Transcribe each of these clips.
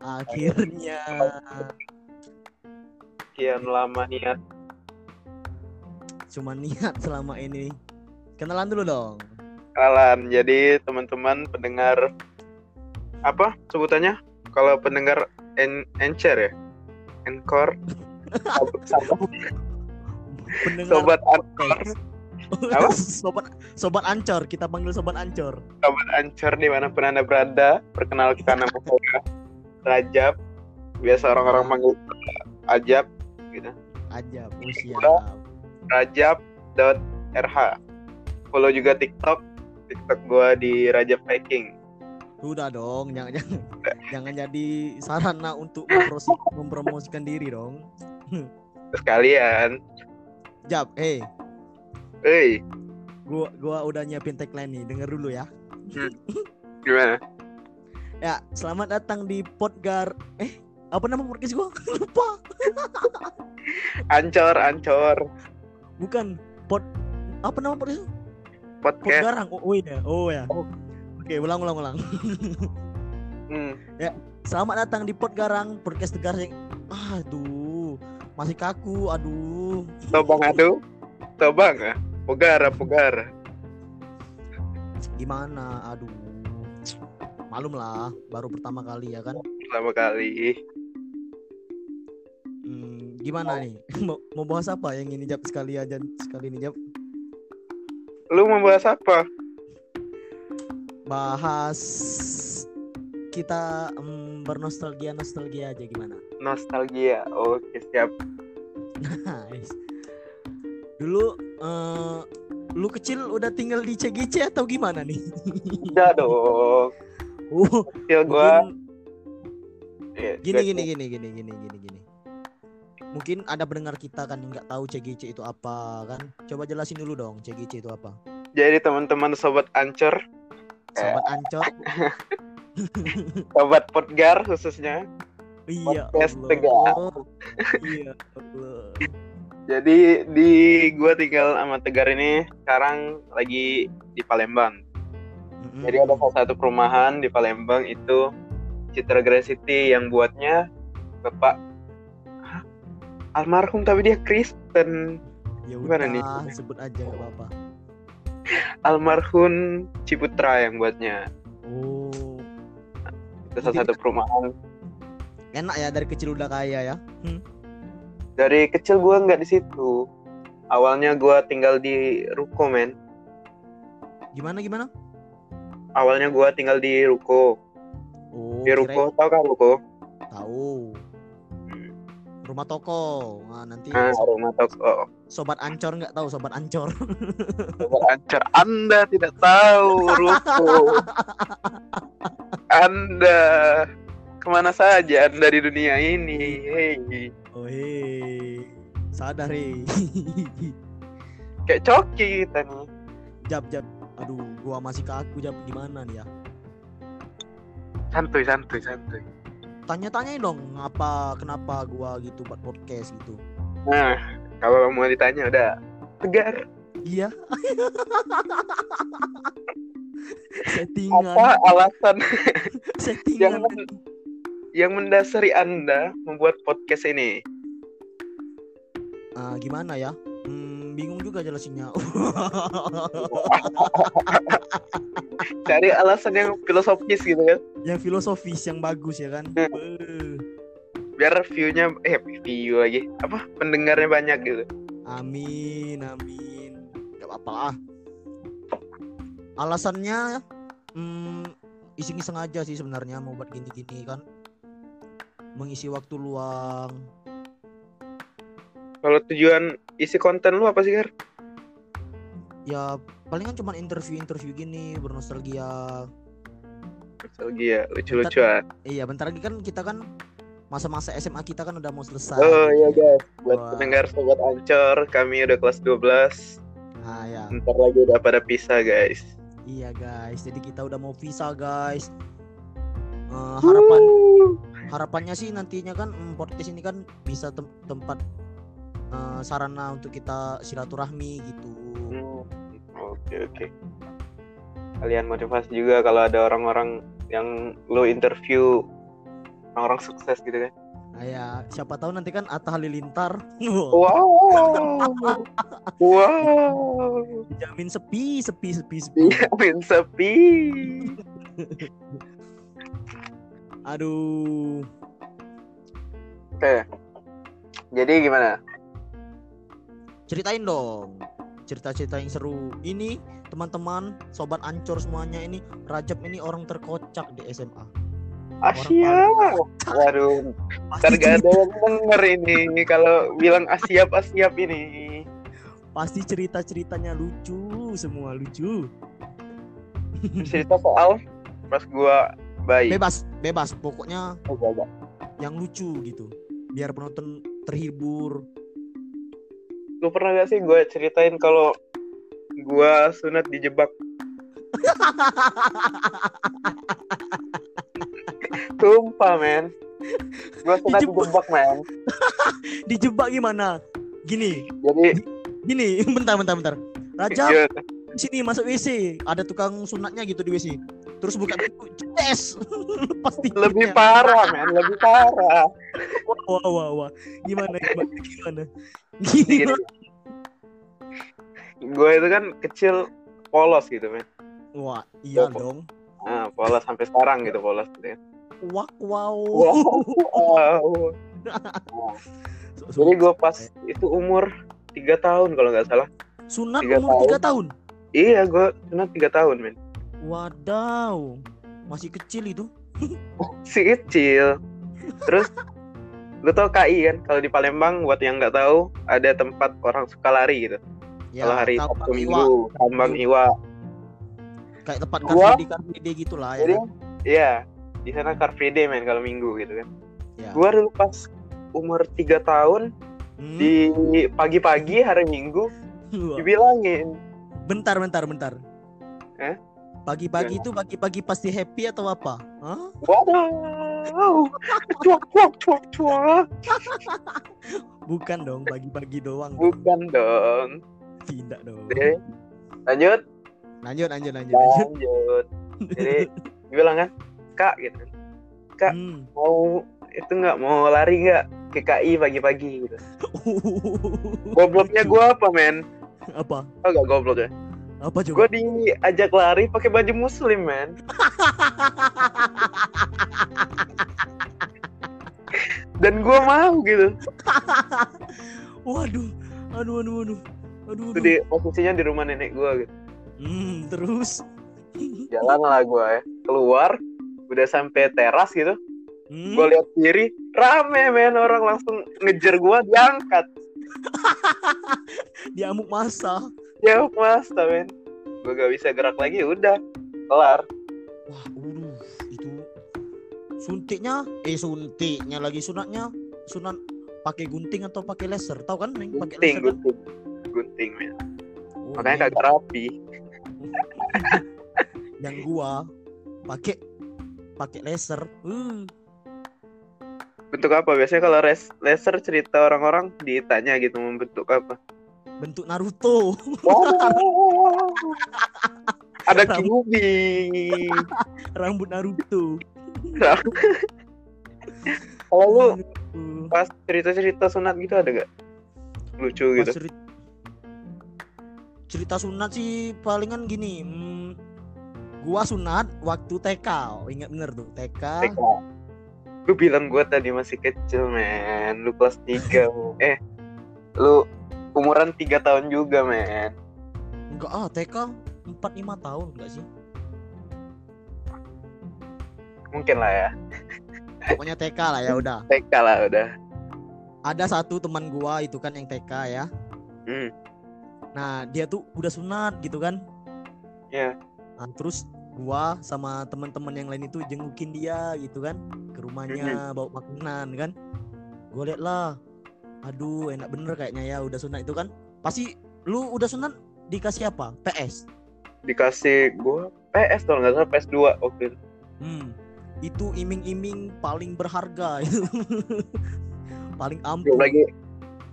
Akhirnya. Sekian lama niat. Cuma niat selama ini. Kenalan dulu dong. Kenalan. Jadi teman-teman pendengar apa sebutannya? Kalau pendengar en Encer ya? Encore. Sobat, Pendengar sobat Ancor. podcast. Apa? sobat sobat Ancor, kita panggil sobat Ancor. Sobat Ancor di mana pun anda berada. Perkenalkan nama saya Rajab. Biasa orang-orang panggil Ajab. Gitu. Aja, usia. Rajab.rh Follow juga TikTok. TikTok gua di Rajab Viking. Udah dong, jangan jangan, jangan jadi sarana untuk mempromosikan diri dong. Sekalian. Jap, eh, Hei, gua gua udah nyiapin tagline nih, denger dulu ya. gimana? Ya, selamat datang di Podgar. Eh, apa nama podcast gua? Lupa. Ancor, ancor. Bukan Pod apa nama podcast? Podcast. Podgarang. Oh, oh iya. Oh ya. Oke, ulang ulang ulang. Hmm. Selamat datang di Podgarang, podcast tegar yang aduh, masih kaku, aduh. Tobang aduh. Tobang ah. Pugara, pugara. Gimana? Aduh. Malum lah, baru pertama kali ya kan. Pertama kali. Hmm, gimana nih? mau, mau bahas apa yang ini jawab sekali aja sekali ini jawab Lu mau bahas apa? bahas kita em, bernostalgia nostalgia aja gimana? Nostalgia. Oke, siap. Nice. Dulu eh, lu kecil udah tinggal di CGC atau gimana nih? Udah dong. Uh, Kecil gua. mungkin- Iya, gini gini gini gini gini gini gini. Mungkin ada pendengar kita kan yang nggak tahu CGC itu apa kan? Coba jelasin dulu dong CGC itu apa. Jadi teman-teman sobat Ancor, Sobat Ancor. sobat Podgar khususnya. Iya. Podcast Allah. Tegar. Iya. Allah. Jadi di gua tinggal sama Tegar ini sekarang lagi di Palembang. Mm-mm. Jadi ada salah satu perumahan di Palembang itu Citra Grand City yang buatnya Bapak Hah? almarhum tapi dia Kristen. ya gimana udah nih? sebut aja gak apa-apa. Almarhum Ciputra yang buatnya. Oh, Itu salah satu perumahan. enak ya dari kecil udah kaya ya. Hmm. Dari kecil gua nggak di situ. Awalnya gua tinggal di ruko men. Gimana gimana? Awalnya gua tinggal di ruko. Oh, Di ruko tau kan ruko? tahu. Hmm. Rumah toko. Nah, nanti Ah, rumah toko. sobat Ancor nggak tahu sobat Ancor. Sobat Ancor, Anda tidak tahu ruko. Anda ke mana saja Anda di dunia ini? Hei, oh hei. Sadar hei. kayak coki kita nih. jab jab. Aduh, gua masih kaku jab gimana nih ya? Santuy, santuy, santuy. Tanya-tanyain dong apa kenapa gua gitu buat podcast gitu. Nah, kalau mau ditanya udah tegar. Iya. settingan, Apa alasan settingan. yang yang mendasari Anda membuat podcast ini? Ah, gimana ya? Hmm, bingung juga jelasinnya. Cari alasan yang filosofis gitu kan. yang filosofis, yang bagus ya kan? Hmm. Biar view-nya eh view lagi. Apa? Pendengarnya banyak gitu. Amin, amin. Gak apa-apa lah. Alasannya hmm, iseng-iseng aja sih sebenarnya mau buat gini-gini kan. Mengisi waktu luang. Kalau tujuan isi konten lu apa sih, Gar? Ya palingan cuma interview-interview gini bernostalgia. Nostalgia, lucu-lucuan. Iya, bentar lagi kan kita kan masa-masa SMA kita kan udah mau selesai. Oh iya guys, buat Wah. pendengar sobat Ancor, kami udah kelas 12. Ah ya. Ntar lagi udah pada pisah guys. Iya guys, jadi kita udah mau visa guys. Eh, harapan harapannya sih nantinya kan mm, podcast ini kan bisa tem- tempat eh, sarana untuk kita silaturahmi gitu. Hmm, Oke oke. kalian motivasi juga kalau ada orang-orang yang lo interview orang-orang sukses gitu kan. Nah, ya siapa tahu nanti kan Atta Halilintar. Wow. Wow. Dijamin sepi sepi sepi sepi. Diamin sepi aduh. Oke. Jadi gimana? Ceritain dong. Cerita-cerita yang seru. Ini teman-teman sobat ancur semuanya ini Rajab ini orang terkocak di SMA Asia. waduh. Ntar pasti, gak ada yang denger ini. Kalau bilang asiap asiap ini. Pasti cerita-ceritanya lucu semua lucu. Cerita soal pas gua bayi. Bebas bebas pokoknya Oh, gak, gak. yang lucu gitu. Biar penonton terhibur. Lu pernah gak sih gue ceritain kalau gua sunat dijebak sumpah men. Gua sunat Dijebak. men. Dijebak gimana? Gini. Jadi gini bentar bentar bentar. Rajab iya, sini masuk WC ada tukang sunatnya gitu di WC terus buka pintu tes pasti lebih parah men lebih parah. Wah wah wah gimana gimana gimana? Gimana? gue itu kan kecil polos gitu men. Wah iya dong. Nah, polos sampai sekarang gitu polos gitu ya. wah wow, wow. So- jadi gue pas itu umur tiga tahun kalau nggak salah. Sunat tiga umur tiga tahun. iya gue sunat tiga tahun men wadaw masih kecil itu. Si kecil. Terus lu tau KI kan? Kalau di Palembang buat yang nggak tahu ada tempat orang suka lari gitu. Kalau hari Sabtu. Minggu Kambang Iwa. Kayak tempat Gua- car free day car free day gitulah ya kan? iya. Di sana Car Free Day men kalau Minggu gitu kan. Ya. gua dulu pas umur tiga tahun Hmm. di pagi-pagi hari Minggu dibilangin. Bentar bentar bentar. Eh? Pagi-pagi itu pagi-pagi pasti happy atau apa Hah? Waduh, cuak cuak cuak cuak. bukan dong pagi-pagi doang Bukan dong. tidak dong Jadi, lanjut, lanjut lanjut lanjut lanjut lanjut. Jadi bilang kan, kak gitu, Kak. Hmm. mau itu nggak mau lari nggak ke KI pagi-pagi gitu. Gobloknya gua apa men? apa Oh gak goblok ya? Apa coba Gua diajak lari pakai baju muslim men. Dan gua mau gitu. waduh aduh aduh aduh aduh, Itu aduh. di posisinya di rumah nenek gua gitu. Hmm, terus Jalan lah gua ya. Keluar, udah sampai teras gitu. Hmm. Gua lihat kiri, rame men orang langsung ngejar gua diangkat. dia amuk masa Ya mas, men. Gua gak bisa gerak lagi, udah kelar. wah aduh itu suntiknya eh suntiknya lagi sunatnya sunat pakai gunting atau pakai laser tahu kan Neng? pakai Gunting, laser kan? gunting, gunting men. Oh, Makanya iya. kagak rapi. yang gua pakai pakai laser uh, Bentuk apa? Biasanya kalau laser cerita orang-orang ditanya gitu membentuk apa. Bentuk Naruto Wow. Ada Kyuubi. rambut Naruto Kalau lu pas cerita-cerita sunat gitu ada gak? Lucu Pas gitu. ceri- cerita sunat sih palingan gini hmm, gua sunat waktu TK oh, ingat bener tuh TK TK. Lu bilang gue tadi masih kecil men. Lu kelas 3 Eh, lu umuran 3 tahun juga men. enggak ah TK 4 5 tahun enggak sih Mungkin lah ya. pokoknya TK lah ya udah TK lah udah. ada satu teman gua itu kan yang TK ya Hmm. nah dia tuh udah sunat gitu kan Iya. nah, terus gua sama teman-teman yang lain itu jengukin dia gitu kan ke rumahnya bawa makanan kan gua liat lah aduh enak bener kayaknya ya udah sunat itu kan. Pasti lu udah sunat dikasih apa? PS Dikasih gue PS kalau nggak salah PS2 waktu itu. hmm itu iming-iming paling berharga itu. Paling Belum ampuh lagi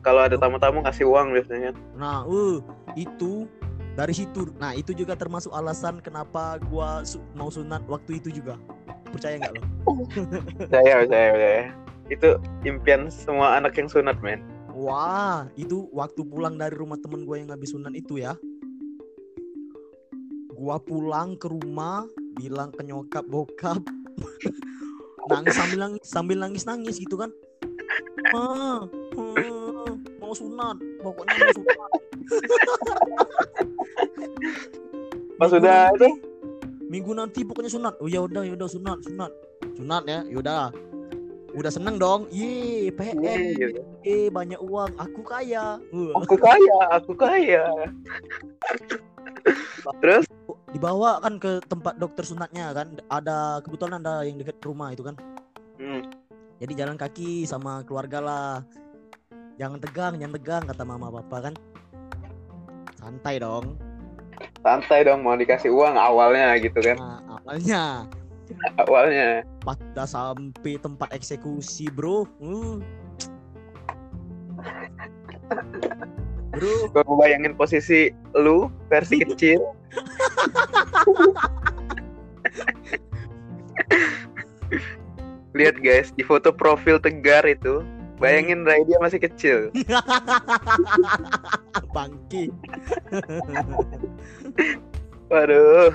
kalau ada tamu-tamu kasih uang biasanya. Nah, uh, itu dari situ. Nah itu juga termasuk alasan kenapa gua su- mau sunat waktu itu juga. Percaya nggak lo Saya, saya, saya. Itu impian semua anak yang sunat, men. wah itu waktu pulang dari rumah temen gue yang habis sunat itu ya. Gua pulang ke rumah bilang ke nyokap bokap. Nangis sambil nangis sambil nangis nangis gitu kan. Ma, ma, mau sunat pokoknya mau sunat. Pas Minggu udah nanti- itu, minggu nanti pokoknya sunat. Oh ya udah ya udah sunat sunat. Sunat ya yaudah udah seneng dong. Ye Iya, PS gitu. eh banyak uang. Aku kaya. Aku kaya, aku kaya. Terus, dibawa kan ke tempat dokter sunatnya kan. Ada kebetulan ada yang dekat rumah itu kan. Hmm, jadi jalan kaki sama keluarga lah. Jangan tegang jangan tegang kata mama papa kan. Santai dong. Santai dong mau dikasih uang awalnya gitu kan. nah, awalnya Awalnya. pas udah sampai tempat eksekusi bro uh. bro Gue bayangin posisi lu versi kecil. Lihat guys, di foto profil Tegar itu, bayangin Rai dia masih kecil. bangki Waduh,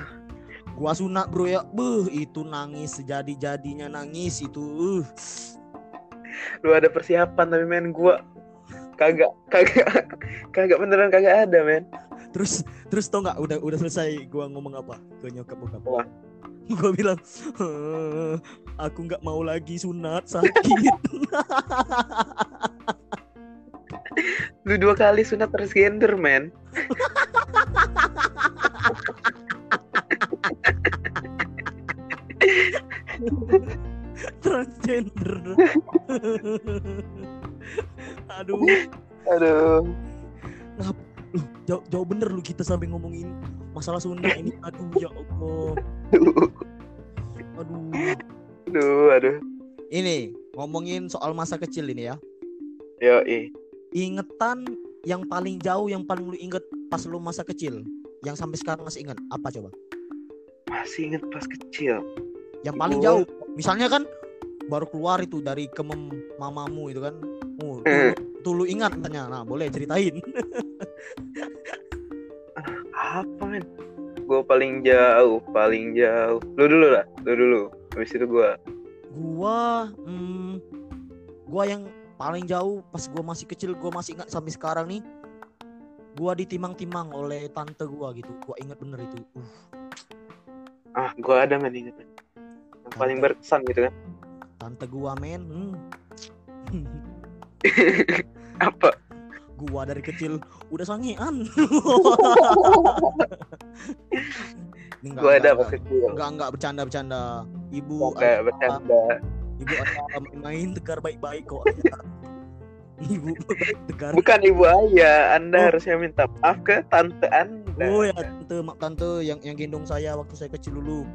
gua sunat bro ya beuh itu nangis sejadi jadinya nangis itu uh. lu ada persiapan tapi men gua kagak kagak kagak beneran kagak ada men. terus terus tau nggak udah udah selesai gua ngomong apa ke nyokap bokap Apa? gua bilang "Eh, aku nggak mau lagi sunat sakit Lu dua kali sunat transgender men. Transgender aduh. Aduh. lu jauh, jauh bener lu kita sampai ngomongin masalah sunat ini. Aduh ya allah. Aduh. Aduh, aduh. ini ngomongin soal masa kecil ini ya. Yo, ih. ingetan yang paling jauh yang paling lu inget pas lu masa kecil? Yang sampai sekarang masih ingat apa coba? Masih inget pas kecil. yang paling jauh? Misalnya kan baru keluar itu dari kemem mamamu itu kan oh tuh, tuh lu ingat tanya nah boleh ceritain Apa men? Gue paling jauh, paling jauh. Lu dulu lah, lu dulu. Habis itu gua. gua hmm, gua yang paling jauh pas gua masih kecil gua masih ingat sampai sekarang nih gua ditimang-timang oleh tante gua gitu gua ingat bener itu uh, Ah, gua ada men inget. Yang paling berkesan gitu kan. Tante gua men hmm. Apa? gua dari kecil udah sangean enggak, Gua ada enggak, enggak, kecil. enggak, enggak bercanda bercanda ibu ada- bercanda. ibu ada main tegar baik-baik kok ibu tegar Bukan ibu ayah, Anda Oh. harusnya minta maaf ke tante Anda. Oh ya tante, mak tante yang yang gendong saya waktu saya kecil dulu.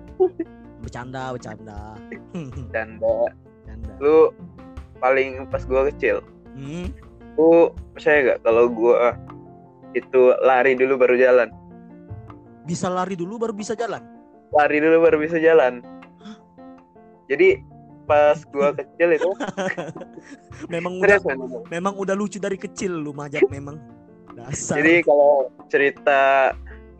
Bercanda, bercanda. Bercanda. Bercanda. Lu paling pas gua kecil, Hmm. lu percaya gak kalau gua itu lari dulu baru jalan? Bisa lari dulu baru bisa jalan. Lari dulu baru bisa jalan. Jadi pas gua kecil itu Memang udah men. memang udah lucu dari kecil lu majak memang. Dasar. Jadi kalau cerita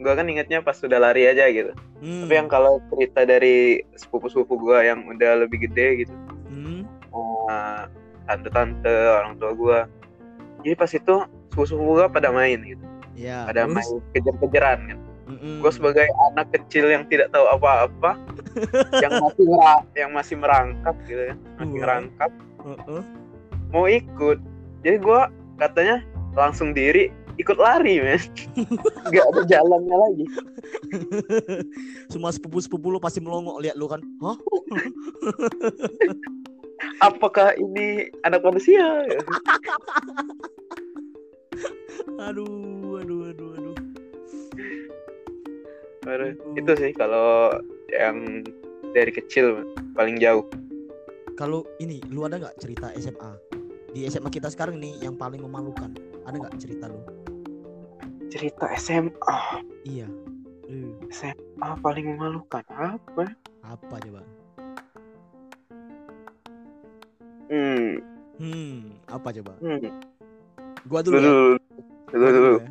gua kan ingatnya pas sudah lari aja gitu. Hmm. Tapi yang kalau cerita dari sepupu-sepupu gua yang udah lebih gede gitu, Hmm. eh, tante-tante, orang tua gua. Jadi pas itu sepupu-sepupu gua pada main gitu. Ya. Pada terus? main kejar-kejaran kan. Mm-mm. Gue sebagai anak kecil yang tidak tahu apa-apa, yang masih yang masih merangkap gitu ya, masih merangkap, Heeh. mau ikut. Jadi gua katanya langsung diri ikut lari men, nggak ada jalannya lagi. Semua sepupu-sepupu lu pasti melongok lihat lu kan. Hah? Apakah ini anak manusia? Aduh, aduh, aduh, aduh. Aduh, itu sih kalau yang dari kecil paling jauh. Kalau ini lu ada nggak cerita SMA? Di SMA kita sekarang nih yang paling memalukan. Ada nggak cerita lu? Cerita SMA Iya. Eh, SMA paling memalukan apa apa coba? hmm Hmm, apa coba? hmm Gua dulu dulu ya. dulu dulu, dulu. ya.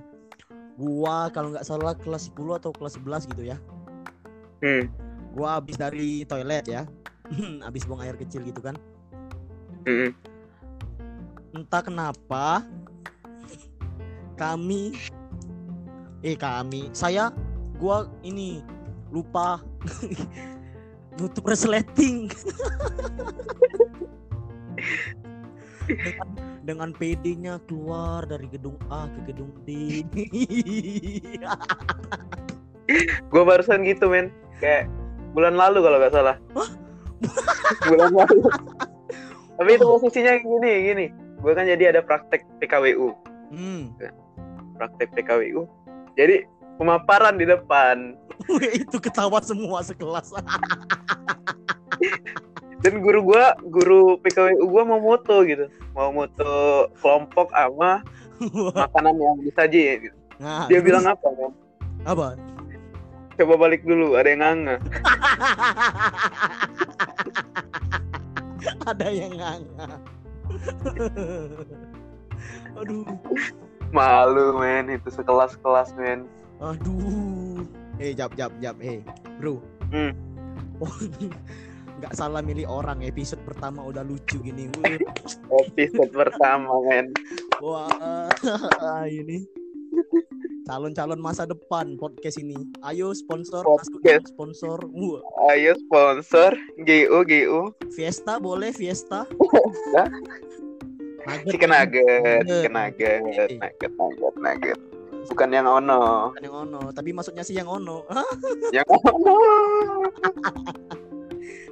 Gua kalau nggak salah kelas 10 atau kelas 11 gitu ya. hmm Gua habis dari toilet ya. habis buang air kecil gitu kan. hmm Entah kenapa kami eh kami. Saya gua ini lupa. Nutup resleting. Dengan, dengan PD-nya keluar dari gedung A ke gedung D gue barusan gitu men. Kayak bulan lalu kalau nggak salah. Bulan lalu. Tapi itu posisinya gini gini. Gue kan jadi ada praktek PKWU hmm. praktek PKWU jadi pemaparan di depan. Itu ketawa semua sekelas. Dan guru gua guru PKWU gua mau moto gitu. Mau moto kelompok sama makanan yang disaji gitu. nah, dia terus? bilang apa kan apa? Coba balik dulu ada yang nganga. Ada yang nganga. Aduh malu men. Itu sekelas kelas men. Aduh. Eh jap jap jap. Eh bro. Hmm. oh nggak salah milih orang. Episode pertama udah lucu gini. Episode pertama men. Wah ini. Calon-calon masa depan podcast ini. Ayo sponsor Podcast. sponsor. Wah ayo sponsor. GU GU Fiesta boleh Fiesta. Nugget chicken nugget chicken nugget Eh. nugget nugget nugget. Bukan yang ono. Bukan yang ono tapi maksudnya sih yang ono. Yang ono.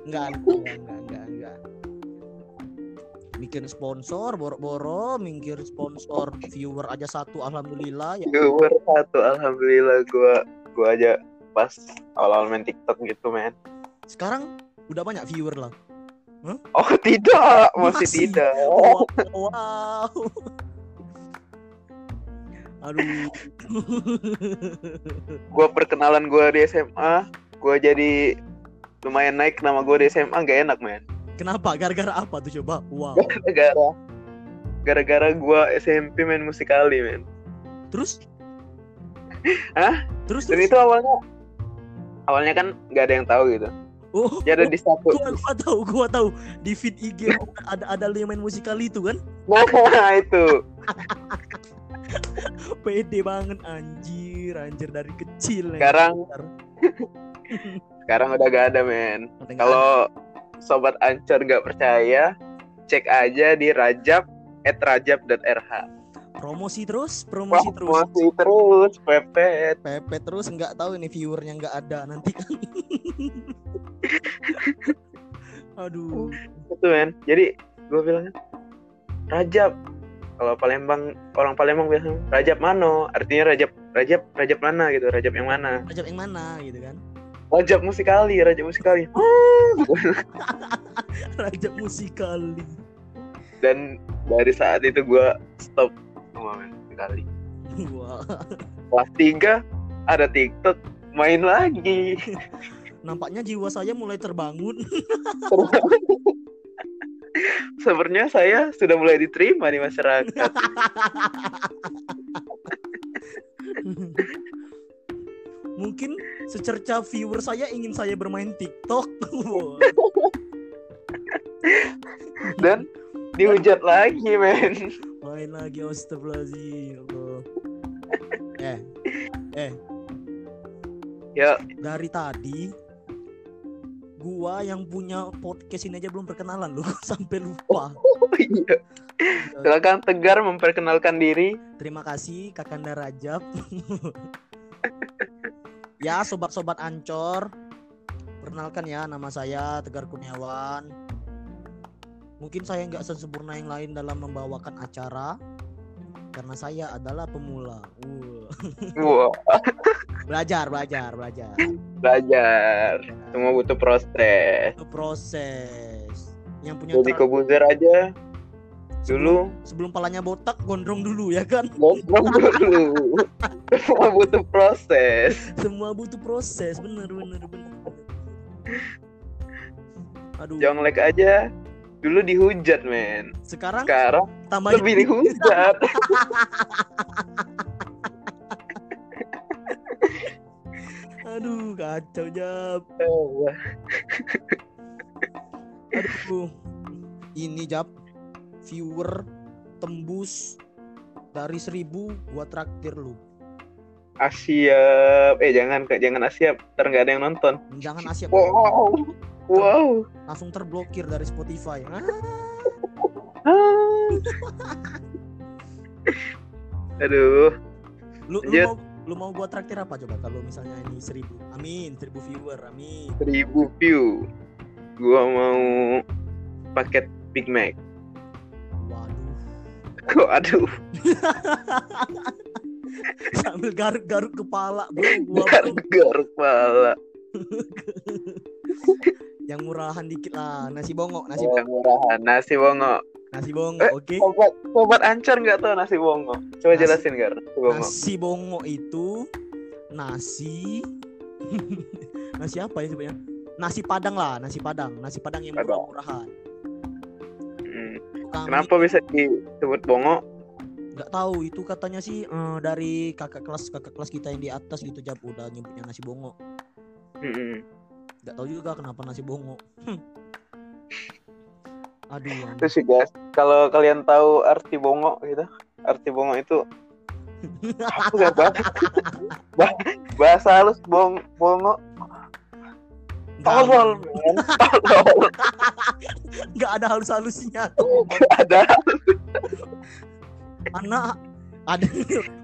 Enggak enggak enggak enggak enggak. Bikin sponsor boro-boro mikir sponsor viewer aja satu alhamdulillah ya. Viewer satu alhamdulillah. Gua gua aja pas awal-awal main TikTok gitu men. Sekarang udah banyak viewer lah oh tidak. Masih, Masih. tidak. Wow, wow. aduh. Gua perkenalan gua di SMA gua jadi lumayan naik nama gua di SMA gak enak men. Kenapa? Gara-gara apa tuh coba? Wow. Gara-gara. Gara-gara gua SMP main musikali men. Terus? Hah? terus dan terus? itu awalnya awalnya kan nggak ada yang tahu gitu oh jadi di satu. gua, gua tahu gua tahu. Di feed IG ada ada yang main musikal itu kan? Nah itu. Pede banget anjir. Anjir dari kecil. Sekarang sekarang udah gak ada men. Kalau sobat ancur nggak percaya cek aja di rajab at rajab.rh promosi terus promosi terus. masih terus pepet. Pepe terus nggak tahu ini viewernya nggak ada nanti kan. Aduh. Itu men. Jadi gue bilang rajab. Kalau Palembang orang Palembang bilang rajab mano? Artinya rajab rajab rajab mana gitu? Rajab yang mana? Rajab yang mana gitu kan? Rajab musikali rajab musikali. Rajab musikali. Dan dari saat itu gue stop sama main musikali wah. Kelas 3 ada TikTok main lagi. Nampaknya jiwa saya mulai terbangun. Sebenarnya saya sudah mulai diterima di masyarakat. Mungkin secerca viewer saya ingin saya bermain TikTok. Wah. dan dihujat lagi men main lagi astagfirullahaladzim ya Allah. eh eh. Ya. Dari tadi gua yang punya podcast ini aja belum perkenalan lu sampai lupa. Iya. silakan tegar memperkenalkan diri. Terima kasih kakanda Rajab. Ya sobat-sobat ancor perkenalkan ya nama saya Tegar Kurniawan mungkin saya nggak sesempurna yang lain dalam membawakan acara. Karena saya adalah pemula. Uh. Wah, belajar belajar belajar. Belajar. Semua butuh proses. Itu proses. Yang punya jadi kobuzer aja. Dulu. sebelum palanya botak gondrong dulu ya kan? Gondrong dulu. Semua butuh proses. semua butuh proses. Bener bener bener. Aduh. Jonglek aja dulu dihujat, men. sekarang Sekarang tambah lebih dihujat. aduh kacau jap. Eh, aduh. Ini jap. Viewer tembus dari seribu gua traktir lu. Asia, eh jangan Kak, jangan Asia, ntar nggak ada yang nonton. jangan Asia Wow, wow. langsung terblokir dari Spotify ah. Aduh, lu lu mau lu mau gua traktir apa coba kalau misalnya ini seribu amin seribu viewer amin seribu view. Gua mau paket Big Mac. waduh Kok aduh, sambil garuk-garuk kepala bro gua gar kepala. yang murahan dikit lah nasi bongo nasi Oh, murahan nasi bongo. nasi bongo Eh, oke Sobat, sobat ancar nggak tahu nasi bongo. Coba Nasi- jelasin Gar, nasi bongo. nasi bongo itu nasi nasi apa ya sebenarnya nasi padang lah nasi padang nasi padang yang Padang. murah-murahan Hmm. Kami Kenapa bisa disebut bongo? nggak tahu itu katanya sih eh, dari kakak kelas kakak kelas kita yang di atas gitu jap udah nyebutnya nasi bongo Hmm. Nggak tahu juga kenapa nasi bongo. Hmm. aduh Itu aduh. sih guys, kalau kalian tahu arti bongo gitu, arti bongo itu apa gak bahasa, Bah- bahasa halus bong bongo. Tolol tolol. Nggak ada halus-halusnya. Tuh Nggak ada. Anak ada.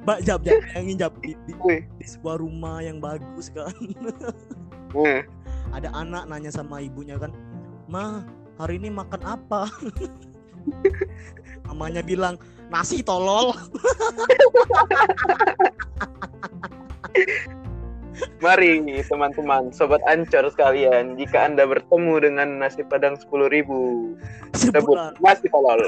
Mbak jab jab. Bayangin jab. Di, di, di sebuah rumah yang bagus kan. Hmm. Ada anak nanya sama ibunya kan ma hari ini makan apa? Mamanya bilang nasi tolol. Mari teman-teman, sobat ancor sekalian, jika anda bertemu dengan nasi padang sepuluh ribu, sebut nasi tolol